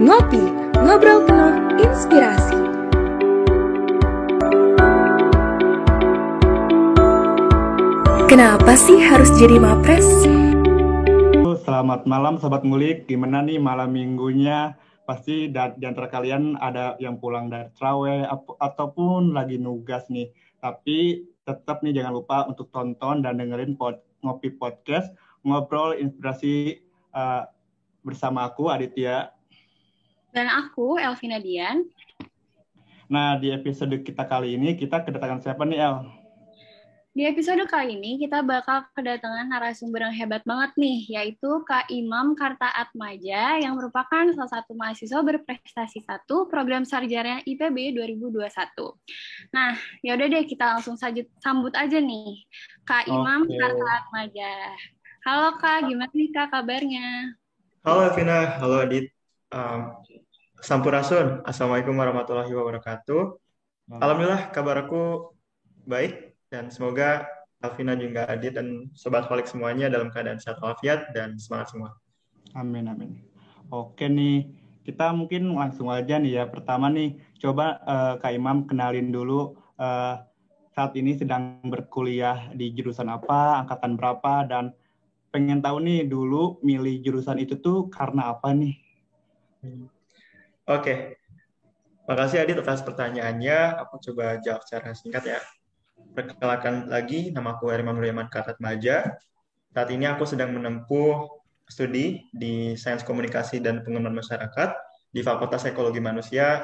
Ngopi, ngobrol penuh inspirasi. Kenapa sih harus jadi mapres? Selamat malam Sobat Ngulik, gimana nih malam minggunya? Pasti di antara kalian ada yang pulang dari trawe ataupun lagi nugas nih. Tapi tetap nih jangan lupa untuk tonton dan dengerin pod, Ngopi Podcast, ngobrol inspirasi uh, bersama aku Aditya. Dan aku Elvina Dian. Nah, di episode kita kali ini kita kedatangan siapa nih El? Di episode kali ini kita bakal kedatangan narasumber yang hebat banget nih, yaitu Kak Imam Karta Atmaja yang merupakan salah satu mahasiswa berprestasi satu program sarjana IPB 2021. Nah, yaudah deh kita langsung sajut, sambut aja nih Kak Imam okay. Karta Atmaja. Halo Kak, gimana nih Kak kabarnya? Halo Vina, halo Adit. Um, Sampurasun, Assalamualaikum warahmatullahi wabarakatuh. Alhamdulillah kabar aku baik dan semoga Alvina juga Adit dan Sobat Holik semuanya dalam keadaan sehat walafiat dan semangat semua. Amin, amin. Oke nih, kita mungkin langsung aja nih ya. Pertama nih, coba uh, Kak Imam kenalin dulu uh, saat ini sedang berkuliah di jurusan apa, angkatan berapa, dan pengen tahu nih dulu milih jurusan itu tuh karena apa nih? Hmm. Oke, makasih Adit atas pertanyaannya. Aku coba jawab secara singkat ya. Perkenalkan lagi, nama aku Herman Nuryaman Karat Maja. Saat ini aku sedang menempuh studi di Sains Komunikasi dan Pengembangan Masyarakat di Fakultas Ekologi Manusia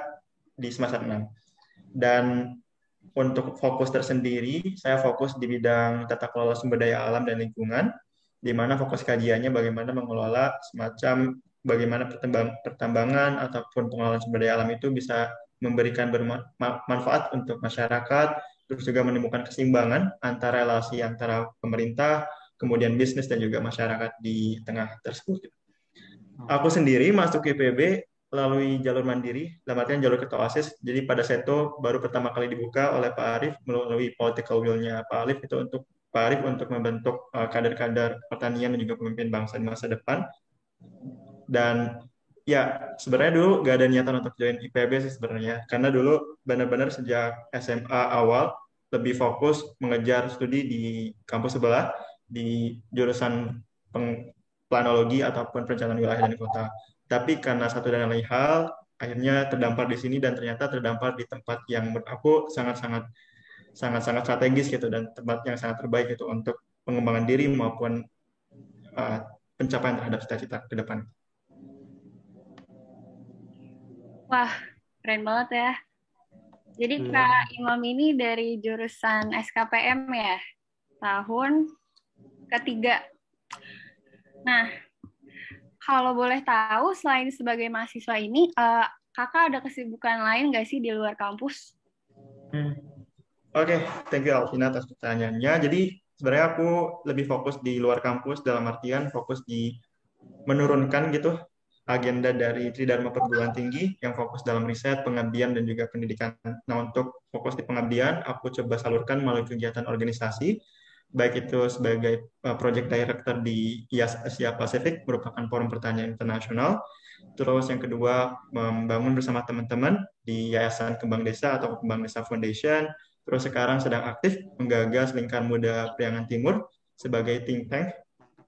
di semester 6. Dan untuk fokus tersendiri, saya fokus di bidang tata kelola sumber daya alam dan lingkungan, di mana fokus kajiannya bagaimana mengelola semacam bagaimana pertambangan ataupun pengelolaan sumber daya alam itu bisa memberikan bermanfaat untuk masyarakat, terus juga menemukan keseimbangan antara relasi antara pemerintah, kemudian bisnis dan juga masyarakat di tengah tersebut. Aku sendiri masuk IPB melalui jalur mandiri, dalam artian jalur ketua OSIS. Jadi pada Seto baru pertama kali dibuka oleh Pak Arief melalui political will-nya Pak Arief itu untuk Pak Arief untuk membentuk uh, kader-kader pertanian dan juga pemimpin bangsa di masa depan. Dan ya sebenarnya dulu gak ada niatan untuk join IPB sih sebenarnya karena dulu benar-benar sejak SMA awal lebih fokus mengejar studi di kampus sebelah di jurusan planologi ataupun perencanaan wilayah dan kota. Tapi karena satu dan lain hal, akhirnya terdampar di sini dan ternyata terdampar di tempat yang menurut aku sangat-sangat sangat-sangat strategis gitu dan tempat yang sangat terbaik itu untuk pengembangan diri maupun uh, pencapaian terhadap cita-cita ke depan. Wah, keren banget ya. Jadi hmm. Kak Imam ini dari jurusan SKPM ya, tahun ketiga. Nah, kalau boleh tahu, selain sebagai mahasiswa ini, uh, kakak ada kesibukan lain nggak sih di luar kampus? Hmm. Oke, okay. thank you Alvina atas pertanyaannya. Jadi sebenarnya aku lebih fokus di luar kampus dalam artian fokus di menurunkan gitu agenda dari Tridharma Perguruan Tinggi yang fokus dalam riset, pengabdian, dan juga pendidikan. Nah, untuk fokus di pengabdian, aku coba salurkan melalui kegiatan organisasi, baik itu sebagai uh, project director di IAS Asia Pasifik, merupakan forum pertanyaan internasional. Terus yang kedua, membangun bersama teman-teman di Yayasan Kembang Desa atau Kembang Desa Foundation. Terus sekarang sedang aktif menggagas Lingkar Muda Priangan Timur sebagai think tank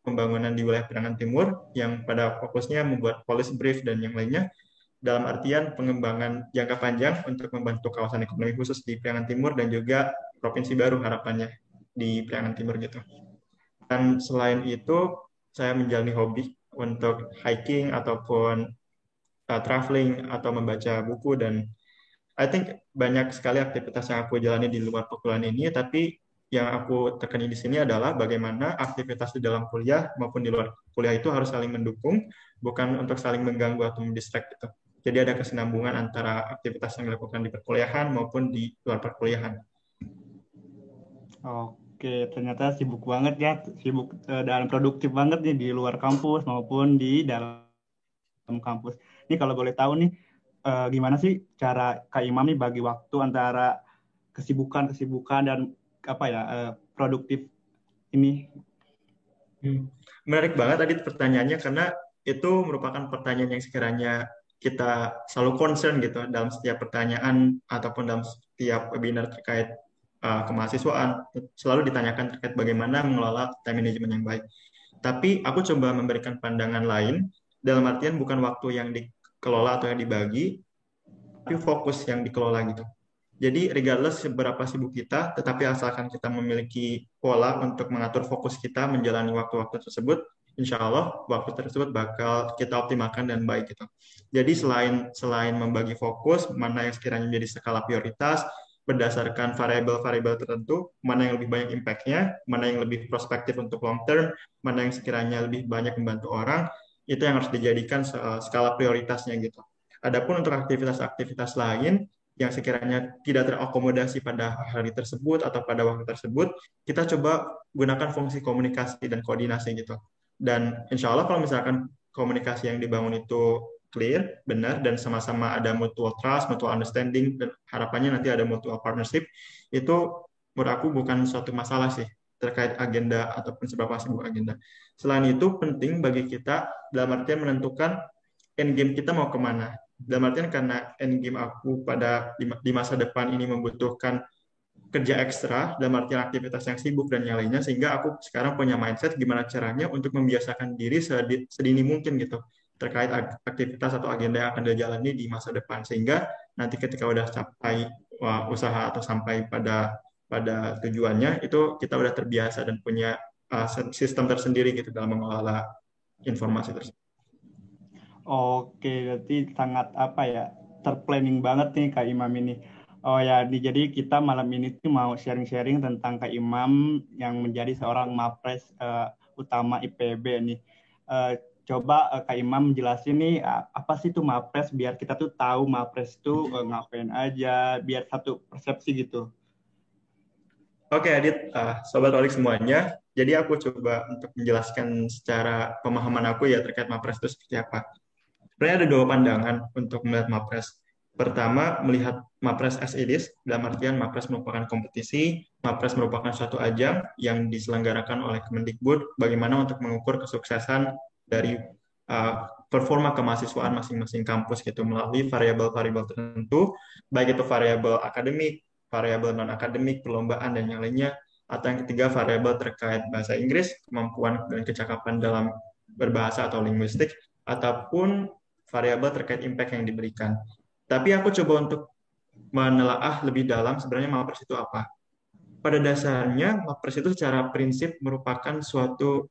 pembangunan di wilayah Penangan Timur yang pada fokusnya membuat policy brief dan yang lainnya dalam artian pengembangan jangka panjang untuk membantu kawasan ekonomi khusus di Priangan Timur dan juga provinsi baru harapannya di Priangan Timur gitu. Dan selain itu, saya menjalani hobi untuk hiking ataupun uh, traveling atau membaca buku dan I think banyak sekali aktivitas yang aku jalani di luar perkuliahan ini, tapi yang aku tekani di sini adalah bagaimana aktivitas di dalam kuliah maupun di luar kuliah itu harus saling mendukung, bukan untuk saling mengganggu atau mendistract gitu. Jadi ada kesinambungan antara aktivitas yang dilakukan di perkuliahan maupun di luar perkuliahan. Oke, ternyata sibuk banget ya, sibuk uh, dan produktif banget nih di luar kampus maupun di dalam kampus. Ini kalau boleh tahu nih, uh, gimana sih cara Kak Imam nih bagi waktu antara kesibukan-kesibukan dan apa ya uh, produktif ini? Hmm. Menarik banget tadi pertanyaannya karena itu merupakan pertanyaan yang sekiranya kita selalu concern gitu dalam setiap pertanyaan ataupun dalam setiap webinar terkait uh, kemahasiswaan selalu ditanyakan terkait bagaimana mengelola time management yang baik. Tapi aku coba memberikan pandangan lain dalam artian bukan waktu yang dikelola atau yang dibagi, tapi fokus yang dikelola gitu. Jadi regardless seberapa sibuk kita, tetapi asalkan kita memiliki pola untuk mengatur fokus kita menjalani waktu-waktu tersebut, insya Allah waktu tersebut bakal kita optimalkan dan baik gitu. Jadi selain selain membagi fokus, mana yang sekiranya menjadi skala prioritas, berdasarkan variabel-variabel tertentu, mana yang lebih banyak impact-nya, mana yang lebih prospektif untuk long term, mana yang sekiranya lebih banyak membantu orang, itu yang harus dijadikan skala prioritasnya gitu. Adapun untuk aktivitas-aktivitas lain, yang sekiranya tidak terakomodasi pada hari tersebut atau pada waktu tersebut, kita coba gunakan fungsi komunikasi dan koordinasi gitu. Dan insya Allah kalau misalkan komunikasi yang dibangun itu clear, benar, dan sama-sama ada mutual trust, mutual understanding, dan harapannya nanti ada mutual partnership, itu menurut aku bukan suatu masalah sih terkait agenda ataupun seberapa sibuk agenda. Selain itu, penting bagi kita dalam artian menentukan end game kita mau ke mana dalam artian karena end game aku pada di masa depan ini membutuhkan kerja ekstra dalam artian aktivitas yang sibuk dan yang lainnya sehingga aku sekarang punya mindset gimana caranya untuk membiasakan diri sedini mungkin gitu terkait aktivitas atau agenda yang akan dijalani di masa depan sehingga nanti ketika udah capai usaha atau sampai pada pada tujuannya itu kita udah terbiasa dan punya uh, sistem tersendiri gitu dalam mengelola informasi tersebut. Oke, berarti sangat apa ya terplanning banget nih Kak Imam ini. Oh ya, jadi kita malam ini tuh mau sharing-sharing tentang Kak Imam yang menjadi seorang mapres uh, utama IPB nih. Uh, coba uh, Kak Imam jelasin nih uh, apa sih itu mapres biar kita tuh tahu mapres itu uh, ngapain aja, biar satu persepsi gitu. Oke, Adit, uh, sobat Olik semuanya. Jadi aku coba untuk menjelaskan secara pemahaman aku ya terkait mapres itu seperti apa sebenarnya ada dua pandangan untuk melihat Mapres. Pertama, melihat Mapres as it is, dalam artian Mapres merupakan kompetisi, Mapres merupakan suatu ajang yang diselenggarakan oleh Kemendikbud bagaimana untuk mengukur kesuksesan dari uh, performa kemahasiswaan masing-masing kampus gitu melalui variabel-variabel tertentu, baik itu variabel akademik, variabel non-akademik, perlombaan, dan yang lainnya, atau yang ketiga variabel terkait bahasa Inggris, kemampuan dan kecakapan dalam berbahasa atau linguistik, ataupun variabel terkait impact yang diberikan. Tapi aku coba untuk menelaah lebih dalam sebenarnya Mapres itu apa. Pada dasarnya, Mapres itu secara prinsip merupakan suatu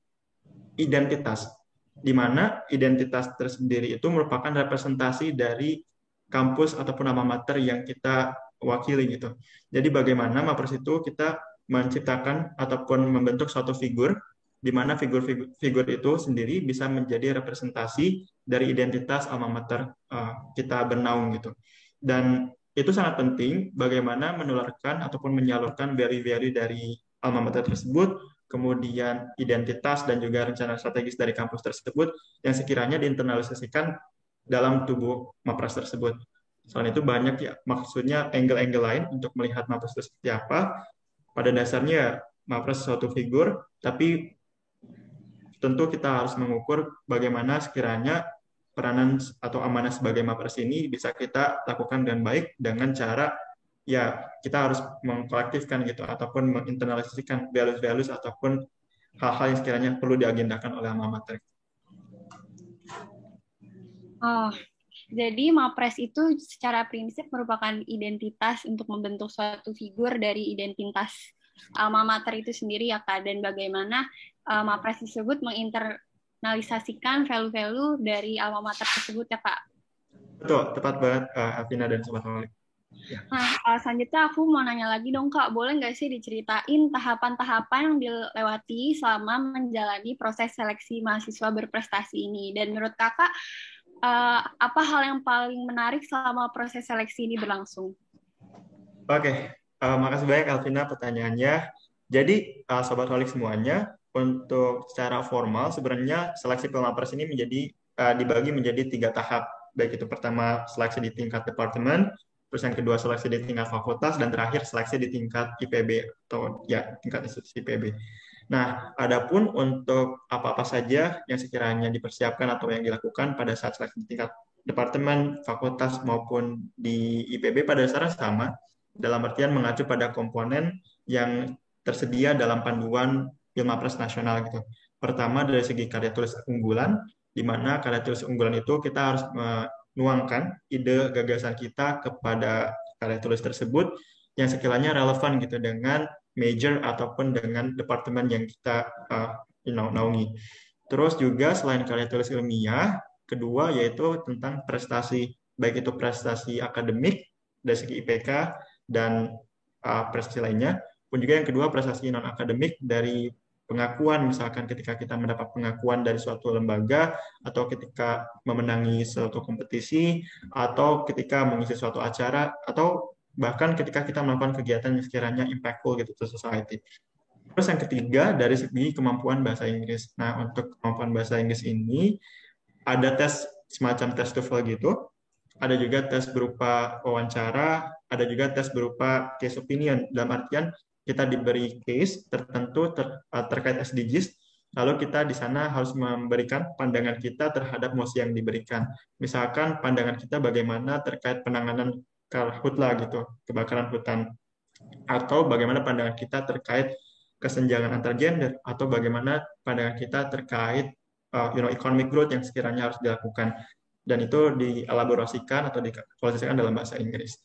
identitas, di mana identitas tersendiri itu merupakan representasi dari kampus ataupun nama mater yang kita wakili gitu. Jadi bagaimana Mapres itu kita menciptakan ataupun membentuk suatu figur di mana figur-figur itu sendiri bisa menjadi representasi dari identitas alma mater uh, kita bernaung gitu. Dan itu sangat penting bagaimana menularkan ataupun menyalurkan value-value dari alma mater tersebut, kemudian identitas dan juga rencana strategis dari kampus tersebut yang sekiranya diinternalisasikan dalam tubuh mapres tersebut. Selain itu banyak ya maksudnya angle-angle lain untuk melihat mapres itu seperti apa. Pada dasarnya mapres suatu figur, tapi tentu kita harus mengukur bagaimana sekiranya peranan atau amanah sebagai mapres ini bisa kita lakukan dengan baik dengan cara ya kita harus mengkolektifkan gitu ataupun menginternalisasikan values-values ataupun hal-hal yang sekiranya perlu diagendakan oleh alma mater. Oh, jadi mapres itu secara prinsip merupakan identitas untuk membentuk suatu figur dari identitas alma mater itu sendiri ya kak dan bagaimana uh, Mapres tersebut menginternalisasikan value-value dari alma mater tersebut ya Pak. Betul, tepat banget uh, Afina dan Sobat Malik. Ya. Nah, uh, selanjutnya aku mau nanya lagi dong Kak, boleh nggak sih diceritain tahapan-tahapan yang dilewati selama menjalani proses seleksi mahasiswa berprestasi ini? Dan menurut Kakak, uh, apa hal yang paling menarik selama proses seleksi ini berlangsung? Oke, okay. uh, makasih banyak Alvina pertanyaannya. Jadi, uh, Sobat Holik semuanya, untuk secara formal sebenarnya seleksi pelamapres ini menjadi uh, dibagi menjadi tiga tahap baik itu pertama seleksi di tingkat departemen terus yang kedua seleksi di tingkat fakultas dan terakhir seleksi di tingkat IPB atau ya tingkat institusi IPB. Nah, adapun untuk apa-apa saja yang sekiranya dipersiapkan atau yang dilakukan pada saat seleksi di tingkat departemen, fakultas maupun di IPB pada dasarnya sama dalam artian mengacu pada komponen yang tersedia dalam panduan Ilmapres nasional gitu. Pertama dari segi karya tulis unggulan, di mana karya tulis unggulan itu kita harus menuangkan ide gagasan kita kepada karya tulis tersebut yang sekiranya relevan gitu dengan major ataupun dengan departemen yang kita uh, you know, naungi. Terus juga selain karya tulis ilmiah, kedua yaitu tentang prestasi, baik itu prestasi akademik dari segi IPK dan uh, prestasi lainnya, pun juga yang kedua prestasi non akademik dari pengakuan misalkan ketika kita mendapat pengakuan dari suatu lembaga atau ketika memenangi suatu kompetisi atau ketika mengisi suatu acara atau bahkan ketika kita melakukan kegiatan yang sekiranya impactful gitu to society. Terus yang ketiga dari segi kemampuan bahasa Inggris. Nah, untuk kemampuan bahasa Inggris ini ada tes semacam tes TOEFL gitu. Ada juga tes berupa wawancara, ada juga tes berupa case opinion dalam artian kita diberi case tertentu ter, uh, terkait SDGs, lalu kita di sana harus memberikan pandangan kita terhadap mosi yang diberikan. Misalkan pandangan kita bagaimana terkait penanganan karhutla gitu, kebakaran hutan, atau bagaimana pandangan kita terkait kesenjangan antar gender, atau bagaimana pandangan kita terkait uh, you know economic growth yang sekiranya harus dilakukan dan itu dielaborasikan atau dikualifikasikan dalam bahasa Inggris.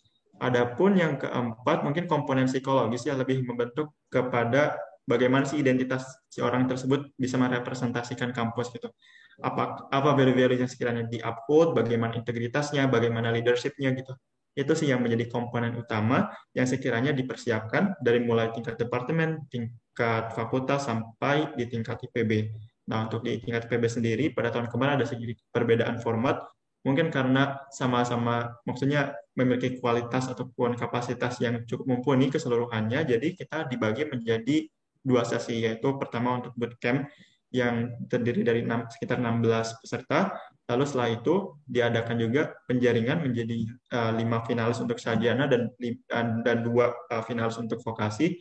Adapun yang keempat mungkin komponen psikologis ya lebih membentuk kepada bagaimana sih identitas si orang tersebut bisa merepresentasikan kampus gitu. Apa apa value-value yang sekiranya di upload, bagaimana integritasnya, bagaimana leadershipnya gitu. Itu sih yang menjadi komponen utama yang sekiranya dipersiapkan dari mulai tingkat departemen, tingkat fakultas sampai di tingkat IPB. Nah, untuk di tingkat IPB sendiri pada tahun kemarin ada sedikit perbedaan format mungkin karena sama-sama maksudnya memiliki kualitas ataupun kapasitas yang cukup mumpuni keseluruhannya jadi kita dibagi menjadi dua sesi yaitu pertama untuk bootcamp yang terdiri dari 6, sekitar 16 peserta lalu setelah itu diadakan juga penjaringan menjadi uh, lima finalis untuk sarjana dan dan dua uh, finalis untuk vokasi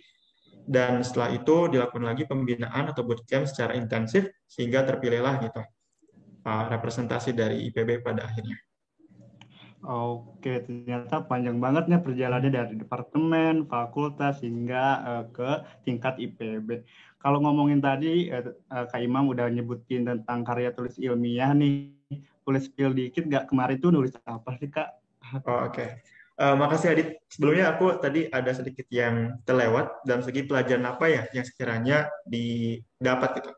dan setelah itu dilakukan lagi pembinaan atau bootcamp secara intensif sehingga terpilihlah gitu uh, representasi dari IPB pada akhirnya. Oke, ternyata panjang banget perjalanannya dari departemen, fakultas hingga uh, ke tingkat IPB. Kalau ngomongin tadi, uh, Kak Imam udah nyebutin tentang karya tulis ilmiah nih. Boleh spill dikit nggak kemarin tuh nulis apa sih Kak? Oh, Oke, okay. uh, makasih Adit. Sebelumnya aku tadi ada sedikit yang terlewat dalam segi pelajaran apa ya yang sekiranya didapat gitu.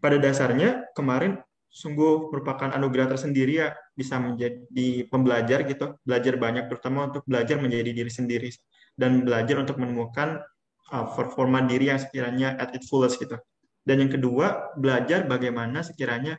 Pada dasarnya kemarin sungguh merupakan anugerah tersendiri ya bisa menjadi pembelajar gitu belajar banyak terutama untuk belajar menjadi diri sendiri dan belajar untuk menemukan uh, performa diri yang sekiranya at its fullest gitu. Dan yang kedua belajar bagaimana sekiranya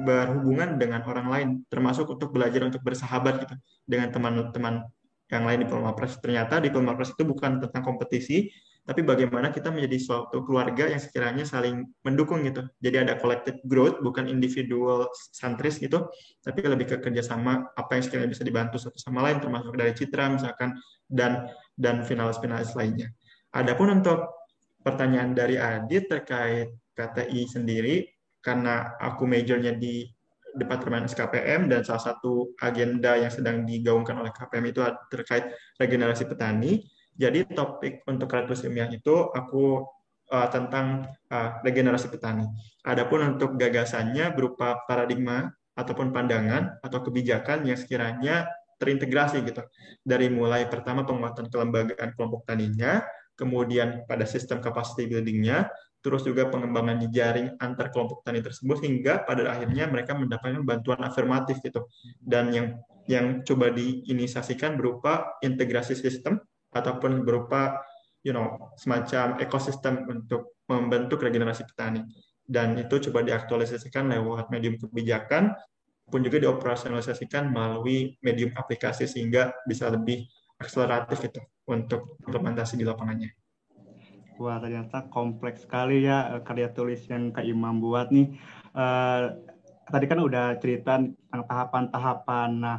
berhubungan dengan orang lain termasuk untuk belajar untuk bersahabat gitu dengan teman-teman yang lain di Pres ternyata di Pres itu bukan tentang kompetisi tapi bagaimana kita menjadi suatu keluarga yang sekiranya saling mendukung gitu. Jadi ada collective growth, bukan individual santris gitu, tapi lebih ke kerjasama apa yang sekiranya bisa dibantu satu sama lain, termasuk dari citra misalkan dan dan finalis-finalis lainnya. Adapun untuk pertanyaan dari Adit terkait KTI sendiri, karena aku majornya di Departemen SKPM dan salah satu agenda yang sedang digaungkan oleh KPM itu terkait regenerasi petani jadi topik untuk kreatus ilmiah itu aku uh, tentang uh, regenerasi petani. Adapun untuk gagasannya berupa paradigma ataupun pandangan atau kebijakan yang sekiranya terintegrasi gitu. Dari mulai pertama penguatan kelembagaan kelompok taninya, kemudian pada sistem capacity buildingnya, terus juga pengembangan jaring antar kelompok tani tersebut hingga pada akhirnya mereka mendapatkan bantuan afirmatif gitu. Dan yang yang coba diinisiasikan berupa integrasi sistem ataupun berupa you know semacam ekosistem untuk membentuk regenerasi petani dan itu coba diaktualisasikan lewat medium kebijakan pun juga dioperasionalisasikan melalui medium aplikasi sehingga bisa lebih akseleratif itu untuk implementasi di lapangannya. Wah ternyata kompleks sekali ya eh, karya tulis yang Kak Imam buat nih. Uh, tadi kan udah cerita tentang tahapan-tahapan. Nah,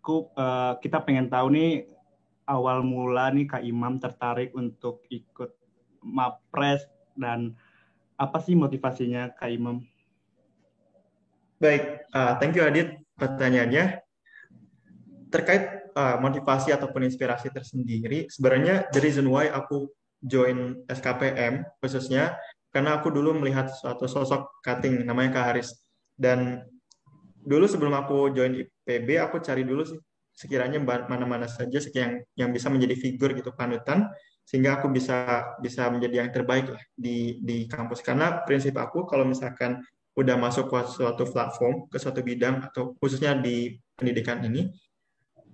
aku uh, kita pengen tahu nih awal mula nih Kak Imam tertarik untuk ikut Mapres dan apa sih motivasinya Kak Imam? Baik, uh, thank you Adit. pertanyaannya terkait uh, motivasi ataupun inspirasi tersendiri, sebenarnya the reason why aku join SKPM khususnya karena aku dulu melihat suatu sosok cutting namanya Kak Haris dan dulu sebelum aku join IPB aku cari dulu sih sekiranya mana-mana saja yang yang bisa menjadi figur gitu panutan sehingga aku bisa bisa menjadi yang terbaik lah di di kampus. Karena prinsip aku kalau misalkan udah masuk ke suatu platform ke suatu bidang atau khususnya di pendidikan ini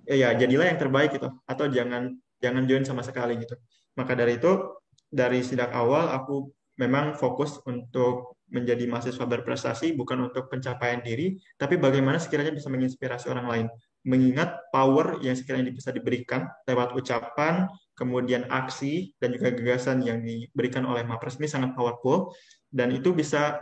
ya, ya jadilah yang terbaik gitu. Atau jangan jangan join sama sekali gitu. Maka dari itu dari sejak awal aku memang fokus untuk menjadi mahasiswa berprestasi bukan untuk pencapaian diri tapi bagaimana sekiranya bisa menginspirasi orang lain mengingat power yang sekiranya bisa diberikan lewat ucapan kemudian aksi dan juga gagasan yang diberikan oleh Mapres ini sangat powerful dan itu bisa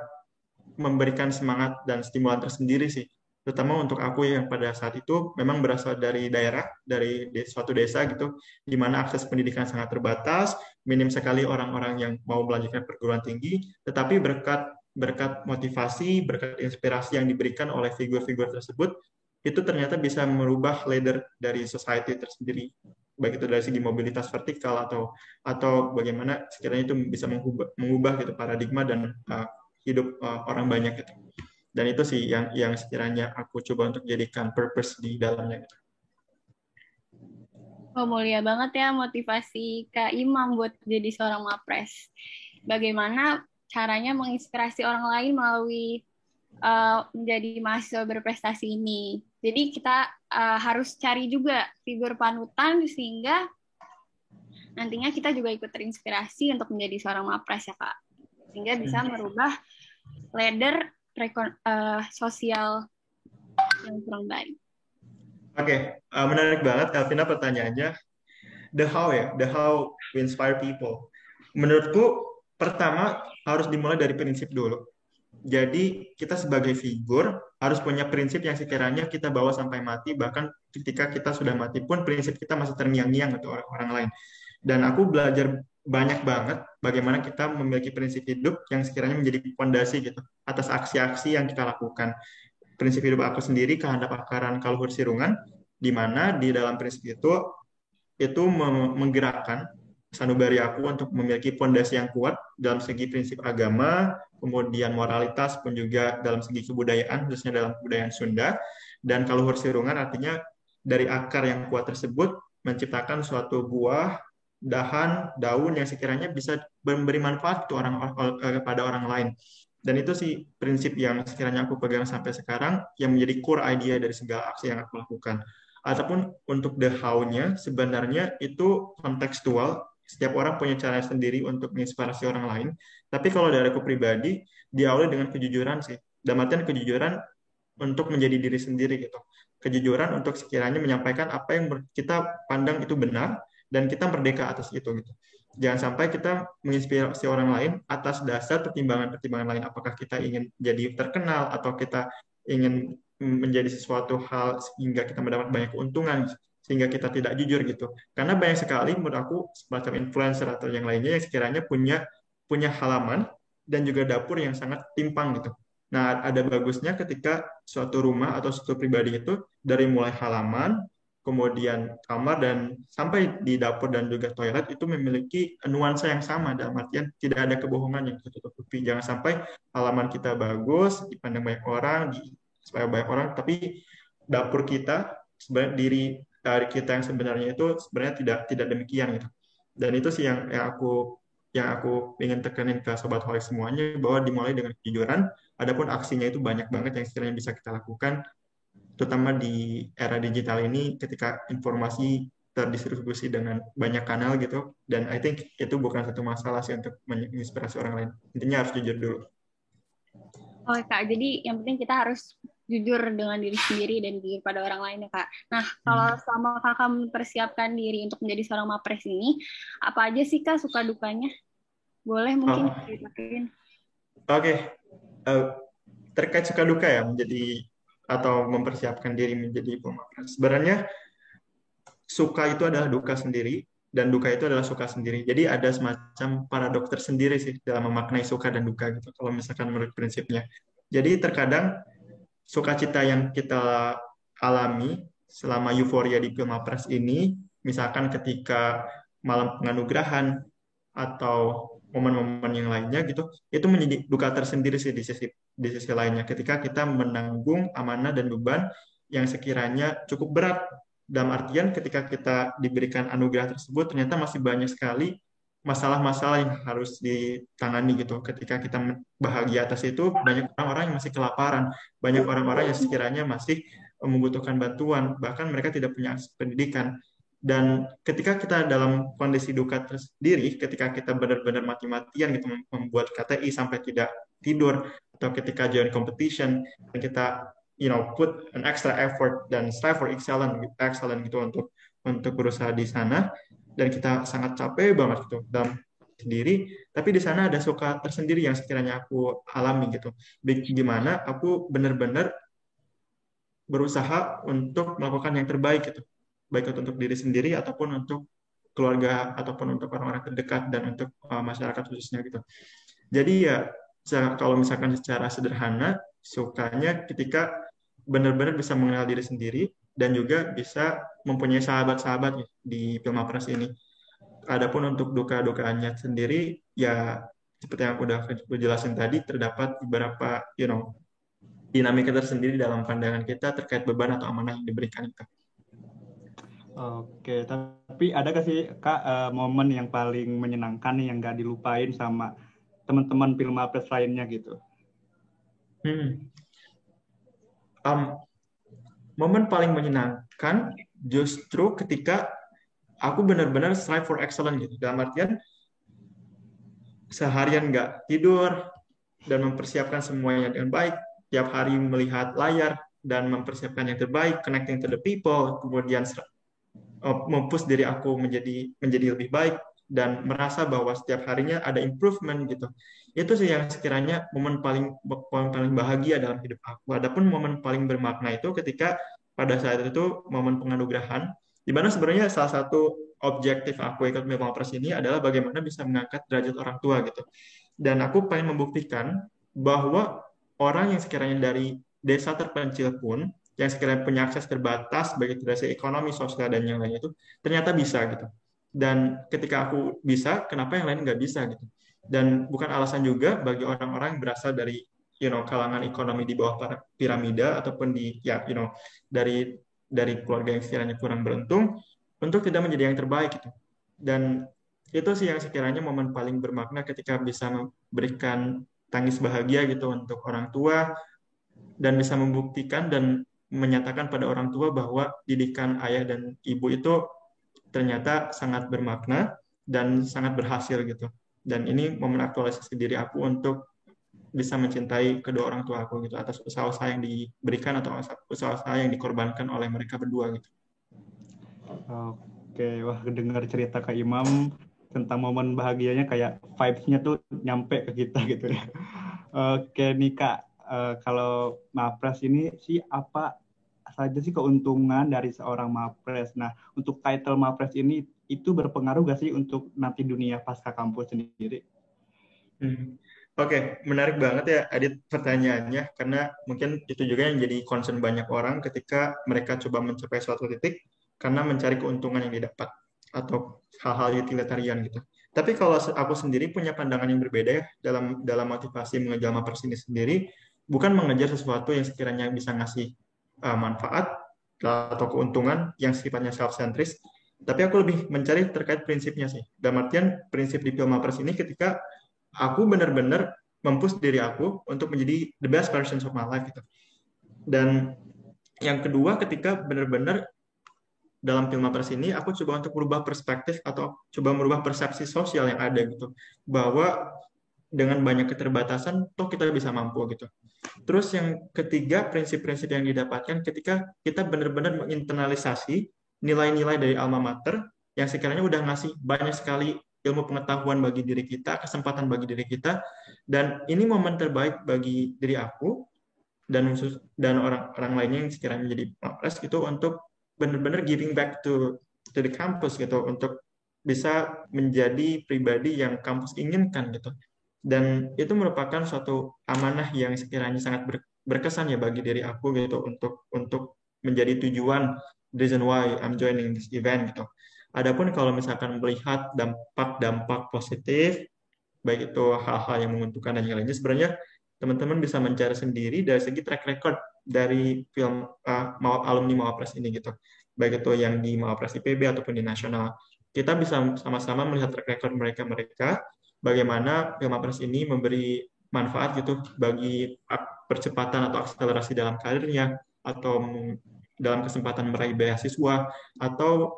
memberikan semangat dan stimulan tersendiri sih. Terutama untuk aku yang pada saat itu memang berasal dari daerah, dari suatu desa gitu, di mana akses pendidikan sangat terbatas, minim sekali orang-orang yang mau melanjutkan perguruan tinggi, tetapi berkat berkat motivasi, berkat inspirasi yang diberikan oleh figur-figur tersebut, itu ternyata bisa merubah ladder dari society tersendiri, baik itu dari segi mobilitas vertikal atau atau bagaimana sekiranya itu bisa mengubah, mengubah gitu paradigma dan uh, hidup uh, orang banyak gitu dan itu sih yang yang sekiranya aku coba untuk jadikan purpose di dalamnya gitu. Oh, mulia banget ya motivasi Kak Imam buat jadi seorang mapres. Bagaimana caranya menginspirasi orang lain melalui uh, menjadi mahasiswa berprestasi ini. Jadi kita uh, harus cari juga figur panutan sehingga nantinya kita juga ikut terinspirasi untuk menjadi seorang mapres ya kak. Sehingga bisa hmm. merubah ladder uh, sosial yang kurang baik. Oke, okay. uh, menarik banget Elvina pertanyaannya. The how ya, the how we inspire people. Menurutku pertama harus dimulai dari prinsip dulu. Jadi kita sebagai figur harus punya prinsip yang sekiranya kita bawa sampai mati, bahkan ketika kita sudah mati pun prinsip kita masih terngiang-ngiang untuk orang, orang lain. Dan aku belajar banyak banget bagaimana kita memiliki prinsip hidup yang sekiranya menjadi fondasi gitu atas aksi-aksi yang kita lakukan. Prinsip hidup aku sendiri kehendap akaran kaluhur sirungan di mana di dalam prinsip itu itu menggerakkan sanubari aku untuk memiliki fondasi yang kuat dalam segi prinsip agama, kemudian moralitas pun juga dalam segi kebudayaan, khususnya dalam kebudayaan Sunda. Dan kaluhur sirungan artinya dari akar yang kuat tersebut menciptakan suatu buah dahan, daun yang sekiranya bisa memberi manfaat ke orang eh, kepada orang lain. Dan itu sih prinsip yang sekiranya aku pegang sampai sekarang yang menjadi core idea dari segala aksi yang aku lakukan. Ataupun untuk the how-nya sebenarnya itu kontekstual. Setiap orang punya cara sendiri untuk menginspirasi orang lain. Tapi kalau dari aku pribadi, diawali dengan kejujuran sih. Dan artian kejujuran untuk menjadi diri sendiri gitu. Kejujuran untuk sekiranya menyampaikan apa yang kita pandang itu benar, dan kita merdeka atas itu gitu. Jangan sampai kita menginspirasi orang lain atas dasar pertimbangan-pertimbangan lain. Apakah kita ingin jadi terkenal atau kita ingin menjadi sesuatu hal sehingga kita mendapat banyak keuntungan sehingga kita tidak jujur gitu. Karena banyak sekali menurut aku semacam influencer atau yang lainnya yang sekiranya punya punya halaman dan juga dapur yang sangat timpang gitu. Nah, ada bagusnya ketika suatu rumah atau suatu pribadi itu dari mulai halaman, kemudian kamar dan sampai di dapur dan juga toilet itu memiliki nuansa yang sama dalam artian tidak ada kebohongan yang tertutupi jangan sampai halaman kita bagus dipandang banyak orang di supaya banyak orang tapi dapur kita sebenarnya diri dari kita yang sebenarnya itu sebenarnya tidak tidak demikian gitu. Dan itu sih yang, yang aku yang aku ingin tekanin ke sobat holik semuanya bahwa dimulai dengan kejujuran adapun aksinya itu banyak banget yang sekiranya bisa kita lakukan terutama di era digital ini ketika informasi terdistribusi dengan banyak kanal gitu. Dan I think itu bukan satu masalah sih untuk menginspirasi orang lain. Intinya harus jujur dulu. Oh kak, jadi yang penting kita harus jujur dengan diri sendiri dan jujur pada orang lain ya kak. Nah kalau hmm. selama kakak mempersiapkan diri untuk menjadi seorang mapres ini, apa aja sih kak suka dukanya? Boleh mungkin oh. Oke, okay. uh, eh, terkait suka duka ya menjadi atau mempersiapkan diri menjadi pemapres. Sebenarnya suka itu adalah duka sendiri dan duka itu adalah suka sendiri. Jadi ada semacam paradoks tersendiri sih dalam memaknai suka dan duka gitu. Kalau misalkan menurut prinsipnya. Jadi terkadang sukacita yang kita alami selama euforia di Pilmapres ini, misalkan ketika malam penganugerahan atau momen-momen yang lainnya gitu, itu menjadi duka tersendiri sih di sisi di sisi lainnya. Ketika kita menanggung amanah dan beban yang sekiranya cukup berat. Dalam artian ketika kita diberikan anugerah tersebut ternyata masih banyak sekali masalah-masalah yang harus ditangani gitu. Ketika kita bahagia atas itu banyak orang-orang yang masih kelaparan, banyak orang-orang yang sekiranya masih membutuhkan bantuan, bahkan mereka tidak punya pendidikan. Dan ketika kita dalam kondisi duka tersendiri, ketika kita benar-benar mati-matian gitu membuat KTI sampai tidak tidur, atau ketika join competition, dan kita you know put an extra effort dan strive for excellent, excellent gitu untuk untuk berusaha di sana, dan kita sangat capek banget gitu dalam sendiri, tapi di sana ada suka tersendiri yang sekiranya aku alami gitu. Gimana aku benar-benar berusaha untuk melakukan yang terbaik gitu. Baik itu untuk diri sendiri ataupun untuk keluarga ataupun untuk orang-orang terdekat dan untuk uh, masyarakat khususnya gitu. Jadi ya kalau misalkan secara sederhana sukanya ketika benar-benar bisa mengenal diri sendiri dan juga bisa mempunyai sahabat-sahabat di Pilmapres ini. Adapun untuk duka-dukanya sendiri, ya seperti yang aku udah jelasin tadi, terdapat beberapa, you know, dinamika tersendiri dalam pandangan kita terkait beban atau amanah yang diberikan itu. Oke, tapi ada gak sih kak uh, momen yang paling menyenangkan yang gak dilupain sama teman-teman film Apres lainnya gitu? Hmm. Um, momen paling menyenangkan justru ketika aku benar-benar strive for excellence gitu. Dalam artian seharian nggak tidur dan mempersiapkan semuanya dengan baik tiap hari melihat layar dan mempersiapkan yang terbaik, connecting to the people, kemudian uh, mempush diri aku menjadi menjadi lebih baik dan merasa bahwa setiap harinya ada improvement gitu. Itu sih yang sekiranya momen paling paling bahagia dalam hidup aku. Adapun momen paling bermakna itu ketika pada saat itu momen penganugerahan di mana sebenarnya salah satu objektif aku ikut Memang Pres ini adalah bagaimana bisa mengangkat derajat orang tua gitu. Dan aku pengen membuktikan bahwa orang yang sekiranya dari desa terpencil pun yang sekiranya punya akses terbatas bagi dari ekonomi, sosial dan yang lainnya itu ternyata bisa gitu. Dan ketika aku bisa, kenapa yang lain nggak bisa gitu? Dan bukan alasan juga bagi orang-orang yang berasal dari you know kalangan ekonomi di bawah piramida ataupun di ya you know dari dari keluarga yang sekiranya kurang beruntung untuk tidak menjadi yang terbaik gitu. Dan itu sih yang sekiranya momen paling bermakna ketika bisa memberikan tangis bahagia gitu untuk orang tua dan bisa membuktikan dan menyatakan pada orang tua bahwa didikan ayah dan ibu itu ternyata sangat bermakna dan sangat berhasil gitu. Dan ini momen aktualisasi diri aku untuk bisa mencintai kedua orang tua aku gitu atas usaha-usaha yang diberikan atau usaha-usaha yang dikorbankan oleh mereka berdua gitu. Oke, wah dengar cerita Kak Imam tentang momen bahagianya kayak vibes-nya tuh nyampe ke kita gitu ya. Oke nih Kak, uh, kalau Mapres ini sih apa saja sih keuntungan dari seorang Mapres? Nah, untuk title Mapres ini itu berpengaruh gak sih untuk nanti dunia pasca kampus sendiri? Hmm. Oke, okay. menarik banget ya Adit pertanyaannya karena mungkin itu juga yang jadi concern banyak orang ketika mereka coba mencapai suatu titik karena mencari keuntungan yang didapat atau hal-hal utilitarian gitu. Tapi kalau aku sendiri punya pandangan yang berbeda ya dalam dalam motivasi mengejar Mapres ini sendiri, bukan mengejar sesuatu yang sekiranya bisa ngasih uh, manfaat atau keuntungan yang sifatnya self-centris, tapi aku lebih mencari terkait prinsipnya sih. Dalam artian prinsip di Mapres ini ketika aku benar-benar mempush diri aku untuk menjadi the best version of my life gitu. Dan yang kedua ketika benar-benar dalam film Mapres ini aku coba untuk merubah perspektif atau coba merubah persepsi sosial yang ada gitu bahwa dengan banyak keterbatasan toh kita bisa mampu gitu. Terus yang ketiga prinsip-prinsip yang didapatkan ketika kita benar-benar menginternalisasi nilai-nilai dari alma mater yang sekiranya udah ngasih banyak sekali ilmu pengetahuan bagi diri kita, kesempatan bagi diri kita dan ini momen terbaik bagi diri aku dan dan orang-orang lainnya yang sekiranya menjadi Mapres gitu untuk benar-benar giving back to to the campus gitu untuk bisa menjadi pribadi yang kampus inginkan gitu. Dan itu merupakan suatu amanah yang sekiranya sangat ber, berkesan ya bagi diri aku gitu untuk untuk menjadi tujuan reason why I'm joining this event gitu. Adapun kalau misalkan melihat dampak-dampak positif baik itu hal-hal yang menguntungkan dan yang lainnya sebenarnya teman-teman bisa mencari sendiri dari segi track record dari film uh, alumni Mawapres ini gitu baik itu yang di Mawapres IPB ataupun di nasional kita bisa sama-sama melihat track record mereka-mereka bagaimana film Mawapres ini memberi manfaat gitu bagi percepatan atau akselerasi dalam karirnya atau dalam kesempatan meraih beasiswa atau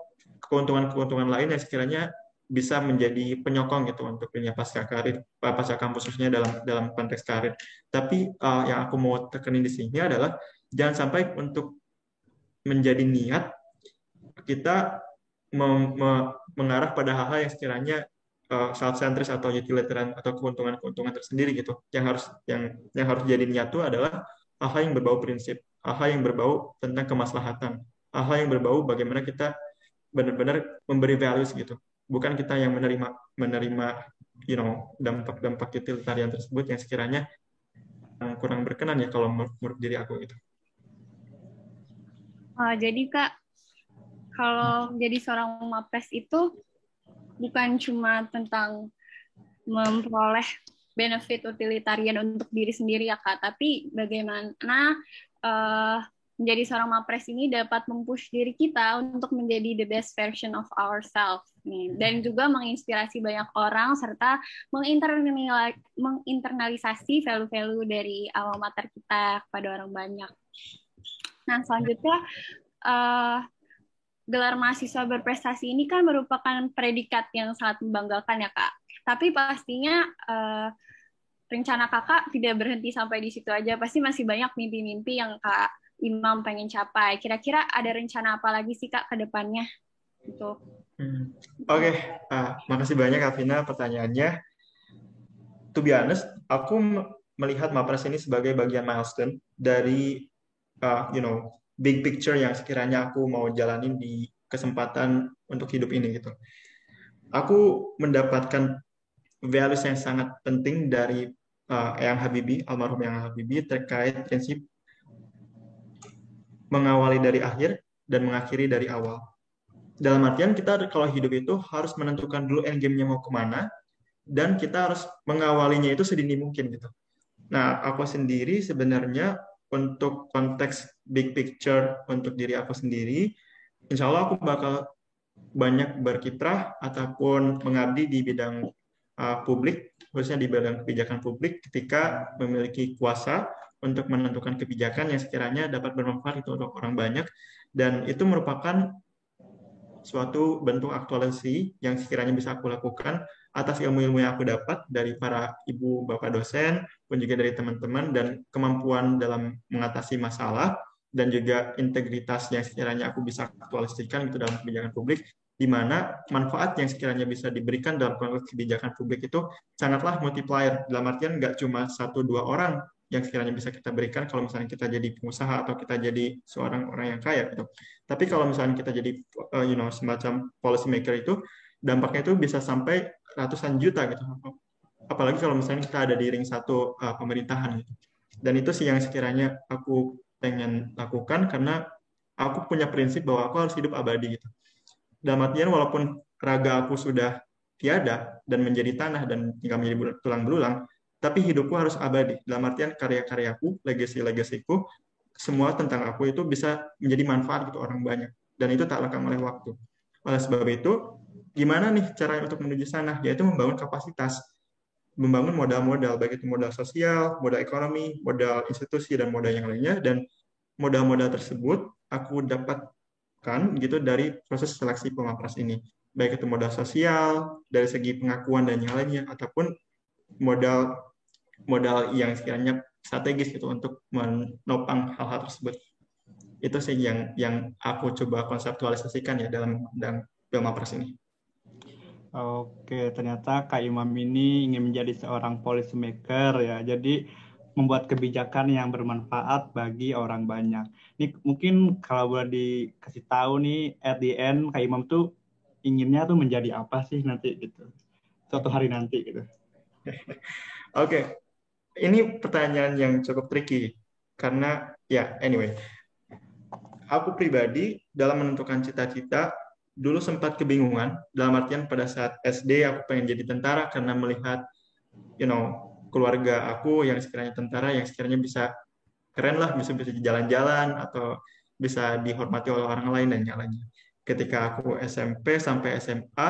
keuntungan-keuntungan lain yang sekiranya bisa menjadi penyokong gitu untuk dunia pasca karir pasca kampus khususnya dalam dalam konteks karir. Tapi uh, yang aku mau tekenin di sini adalah jangan sampai untuk menjadi niat kita mengarah pada hal-hal yang sekiranya uh, self-centris atau utilitarian atau keuntungan-keuntungan tersendiri gitu. Yang harus yang yang harus jadi niat itu adalah hal-hal yang berbau prinsip, hal-hal yang berbau tentang kemaslahatan, hal-hal yang berbau bagaimana kita benar-benar memberi values gitu bukan kita yang menerima menerima you know dampak-dampak utilitarian tersebut yang sekiranya kurang berkenan ya kalau menurut diri aku gitu. Uh, jadi kak, kalau jadi seorang mapres itu bukan cuma tentang memperoleh benefit utilitarian untuk diri sendiri ya kak, tapi bagaimana uh, menjadi seorang mapres ini dapat mempush diri kita untuk menjadi the best version of ourselves nih dan juga menginspirasi banyak orang serta menginternalisasi value-value dari alma mater kita kepada orang banyak. Nah selanjutnya uh, gelar mahasiswa berprestasi ini kan merupakan predikat yang sangat membanggakan ya kak. Tapi pastinya uh, rencana kakak tidak berhenti sampai di situ aja. Pasti masih banyak mimpi-mimpi yang kak Imam pengen capai. Kira-kira ada rencana apa lagi sih Kak ke depannya? Gitu. Hmm. Oke, okay. uh, makasih banyak Kak pertanyaannya. To be honest, aku melihat Mapres ini sebagai bagian milestone dari uh, you know big picture yang sekiranya aku mau jalanin di kesempatan untuk hidup ini gitu. Aku mendapatkan values yang sangat penting dari uh, Eyang Habibie, almarhum Eyang Habibie terkait prinsip mengawali dari akhir dan mengakhiri dari awal. Dalam artian kita kalau hidup itu harus menentukan dulu end game-nya mau ke mana, dan kita harus mengawalinya itu sedini mungkin gitu. Nah, aku sendiri sebenarnya untuk konteks big picture untuk diri aku sendiri, insya Allah aku bakal banyak berkiprah ataupun mengabdi di bidang uh, publik, khususnya di bidang kebijakan publik ketika memiliki kuasa untuk menentukan kebijakan yang sekiranya dapat bermanfaat untuk orang banyak. Dan itu merupakan suatu bentuk aktualisasi yang sekiranya bisa aku lakukan atas ilmu-ilmu yang aku dapat dari para ibu bapak dosen pun juga dari teman-teman dan kemampuan dalam mengatasi masalah dan juga integritas yang sekiranya aku bisa aktualisasikan itu dalam kebijakan publik di mana manfaat yang sekiranya bisa diberikan dalam konteks kebijakan publik itu sangatlah multiplier dalam artian nggak cuma satu dua orang yang sekiranya bisa kita berikan kalau misalnya kita jadi pengusaha atau kita jadi seorang orang yang kaya gitu. Tapi kalau misalnya kita jadi uh, you know semacam policy maker itu dampaknya itu bisa sampai ratusan juta gitu. Apalagi kalau misalnya kita ada di ring satu uh, pemerintahan gitu. Dan itu sih yang sekiranya aku pengen lakukan karena aku punya prinsip bahwa aku harus hidup abadi gitu. Dalam artian walaupun raga aku sudah tiada dan menjadi tanah dan tinggal menjadi tulang belulang, tapi hidupku harus abadi. Dalam artian karya-karyaku, legasi-legasiku, semua tentang aku itu bisa menjadi manfaat untuk orang banyak. Dan itu tak lekang oleh waktu. Oleh sebab itu, gimana nih cara untuk menuju sana? Yaitu membangun kapasitas, membangun modal-modal, baik itu modal sosial, modal ekonomi, modal institusi, dan modal yang lainnya. Dan modal-modal tersebut aku dapatkan gitu dari proses seleksi pemapras ini. Baik itu modal sosial, dari segi pengakuan dan yang lainnya, ataupun modal modal yang sekiranya strategis gitu untuk menopang hal-hal tersebut. Itu sih yang yang aku coba konseptualisasikan ya dalam dalam Belma Pres ini. Oke, ternyata Kak Imam ini ingin menjadi seorang policy maker ya. Jadi membuat kebijakan yang bermanfaat bagi orang banyak. Ini mungkin kalau boleh dikasih tahu nih at the end Kak Imam tuh inginnya tuh menjadi apa sih nanti gitu. Suatu hari nanti gitu. okay. ini pertanyaan yang cukup tricky karena ya anyway, aku pribadi dalam menentukan cita-cita dulu sempat kebingungan dalam artian pada saat SD aku pengen jadi tentara karena melihat you know keluarga aku yang sekiranya tentara yang sekiranya bisa keren lah bisa bisa jalan-jalan atau bisa dihormati oleh orang lain dan yang lainnya. Ketika aku SMP sampai SMA,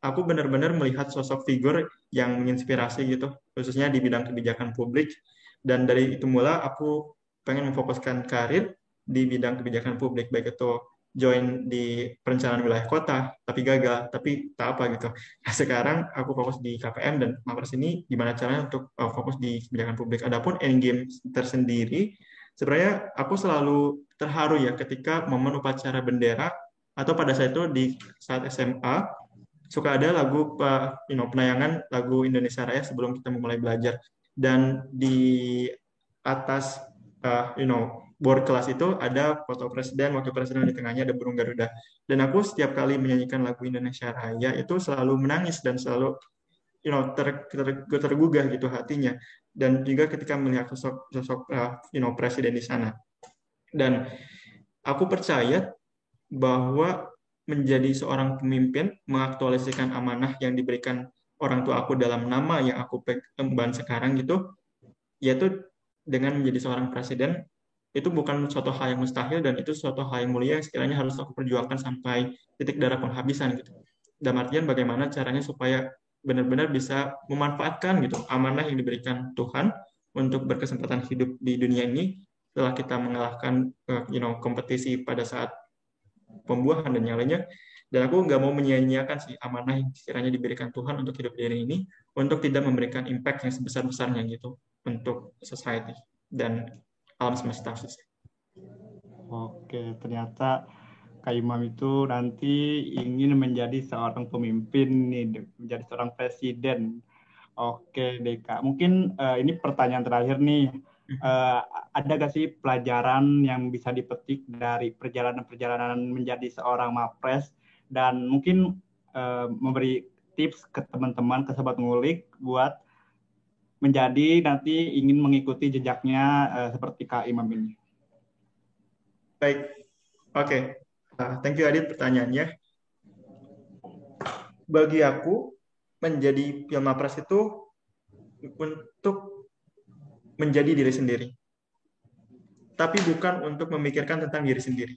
aku benar-benar melihat sosok figur yang menginspirasi gitu, khususnya di bidang kebijakan publik. Dan dari itu mula aku pengen memfokuskan karir di bidang kebijakan publik, baik itu join di perencanaan wilayah kota, tapi gagal, tapi tak apa gitu. Nah, sekarang aku fokus di KPM dan Mapres ini gimana caranya untuk uh, fokus di kebijakan publik. Adapun endgame tersendiri, sebenarnya aku selalu terharu ya ketika momen upacara bendera atau pada saat itu di saat SMA suka ada lagu uh, you know, penayangan lagu Indonesia Raya sebelum kita memulai belajar dan di atas uh, you know board kelas itu ada foto presiden, wakil presiden di tengahnya ada burung Garuda. Dan aku setiap kali menyanyikan lagu Indonesia Raya itu selalu menangis dan selalu you know ter, ter, tergugah gitu hatinya. Dan juga ketika melihat sosok sosok uh, you know presiden di sana. Dan aku percaya bahwa menjadi seorang pemimpin mengaktualisasikan amanah yang diberikan orang tua aku dalam nama yang aku pegang sekarang gitu yaitu dengan menjadi seorang presiden itu bukan suatu hal yang mustahil dan itu suatu hal yang mulia yang sekiranya harus aku perjuangkan sampai titik darah penghabisan gitu. Dan artian bagaimana caranya supaya benar-benar bisa memanfaatkan gitu amanah yang diberikan Tuhan untuk berkesempatan hidup di dunia ini setelah kita mengalahkan uh, you know kompetisi pada saat pembuahan dan yang lainnya dan aku nggak mau menyia-nyiakan sih amanah yang sekiranya diberikan Tuhan untuk hidup di dunia ini untuk tidak memberikan impact yang sebesar-besarnya gitu untuk society dan alam semesta sih. Oke, ternyata Kak Imam itu nanti ingin menjadi seorang pemimpin nih, menjadi seorang presiden. Oke, Deka. Mungkin uh, ini pertanyaan terakhir nih. Uh, ada gak sih pelajaran yang bisa dipetik dari perjalanan-perjalanan menjadi seorang mapres dan mungkin uh, memberi tips ke teman-teman, ke sobat ngulik buat menjadi nanti ingin mengikuti jejaknya uh, seperti Kak Imam ini? Baik, oke. Okay. Uh, thank you Adit pertanyaannya. Bagi aku, menjadi Pilmapres itu untuk menjadi diri sendiri. Tapi bukan untuk memikirkan tentang diri sendiri.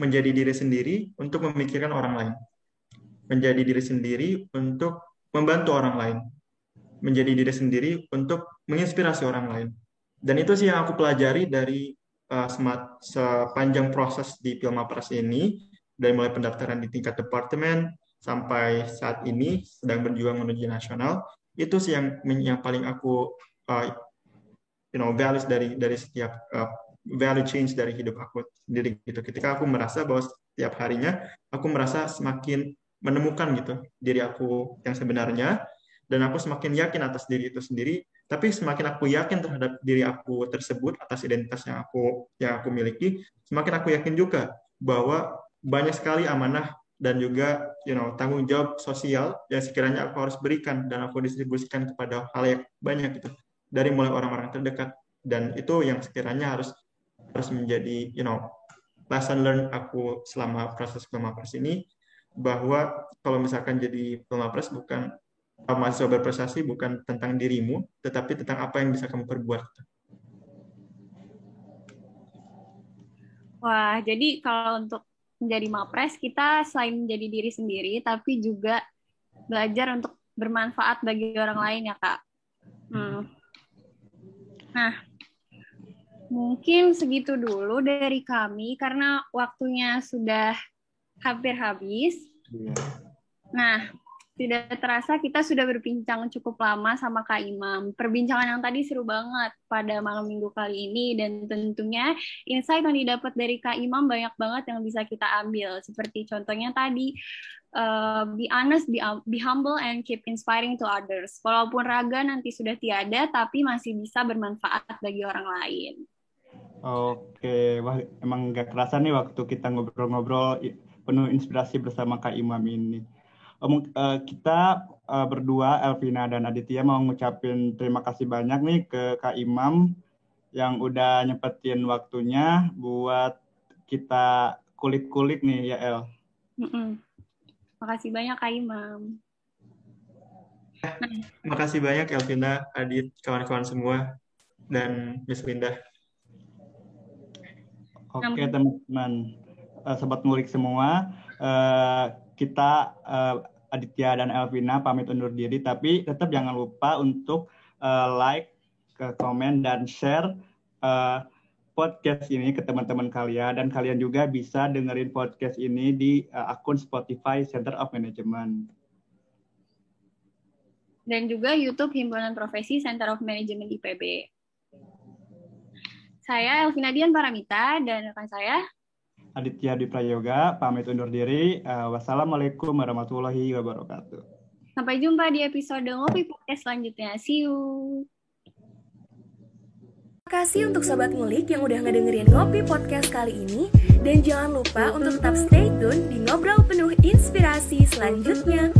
Menjadi diri sendiri untuk memikirkan orang lain. Menjadi diri sendiri untuk membantu orang lain menjadi diri sendiri untuk menginspirasi orang lain. Dan itu sih yang aku pelajari dari uh, sepanjang proses di Pilmapres ini, dari mulai pendaftaran di tingkat departemen sampai saat ini sedang berjuang menuju nasional, itu sih yang yang paling aku uh, you know values dari dari setiap uh, value change dari hidup aku sendiri gitu. Ketika aku merasa bahwa setiap harinya aku merasa semakin menemukan gitu diri aku yang sebenarnya dan aku semakin yakin atas diri itu sendiri. Tapi semakin aku yakin terhadap diri aku tersebut atas identitas yang aku yang aku miliki semakin aku yakin juga bahwa banyak sekali amanah dan juga you know tanggung jawab sosial yang sekiranya aku harus berikan dan aku distribusikan kepada hal yang banyak itu dari mulai orang-orang terdekat. Dan itu yang sekiranya harus harus menjadi you know lesson learn aku selama proses pemapres ini bahwa kalau misalkan jadi pemapres bukan mahasiswa berprestasi bukan tentang dirimu, tetapi tentang apa yang bisa kamu perbuat. Wah, jadi kalau untuk menjadi mapres, kita selain menjadi diri sendiri, tapi juga belajar untuk bermanfaat bagi orang lain ya, Kak. Hmm. Nah, mungkin segitu dulu dari kami, karena waktunya sudah hampir habis. Iya. Nah, tidak terasa kita sudah berbincang cukup lama sama Kak Imam. Perbincangan yang tadi seru banget pada malam minggu kali ini dan tentunya insight yang didapat dari Kak Imam banyak banget yang bisa kita ambil. Seperti contohnya tadi, uh, be honest, be, be humble, and keep inspiring to others. Walaupun raga nanti sudah tiada, tapi masih bisa bermanfaat bagi orang lain. Oke, wah emang gak kerasa nih waktu kita ngobrol-ngobrol penuh inspirasi bersama Kak Imam ini. Uh, kita uh, berdua Elvina dan Aditya mau ngucapin terima kasih banyak nih ke Kak Imam yang udah nyempetin waktunya buat kita kulik-kulik nih ya El. Mm -mm. Makasih banyak Kak Imam. Makasih banyak Elvina, Adit, kawan-kawan semua, dan Miss Linda. Oke teman-teman, uh, sobat ngulik semua, uh, kita uh, Aditya dan Elvina pamit undur diri, tapi tetap jangan lupa untuk uh, like, ke komen dan share uh, podcast ini ke teman-teman kalian dan kalian juga bisa dengerin podcast ini di uh, akun Spotify Center of Management dan juga YouTube Himpunan Profesi Center of Management IPB. Saya Elvina Dian Paramita dan rekan saya Aditya Di Prayoga, pamit undur diri. Uh, wassalamualaikum warahmatullahi wabarakatuh. Sampai jumpa di episode Ngopi Podcast selanjutnya. See you. Terima kasih untuk Sobat Ngulik yang udah ngedengerin Ngopi Podcast kali ini. Dan jangan lupa untuk tetap stay tune di Ngobrol Penuh Inspirasi selanjutnya.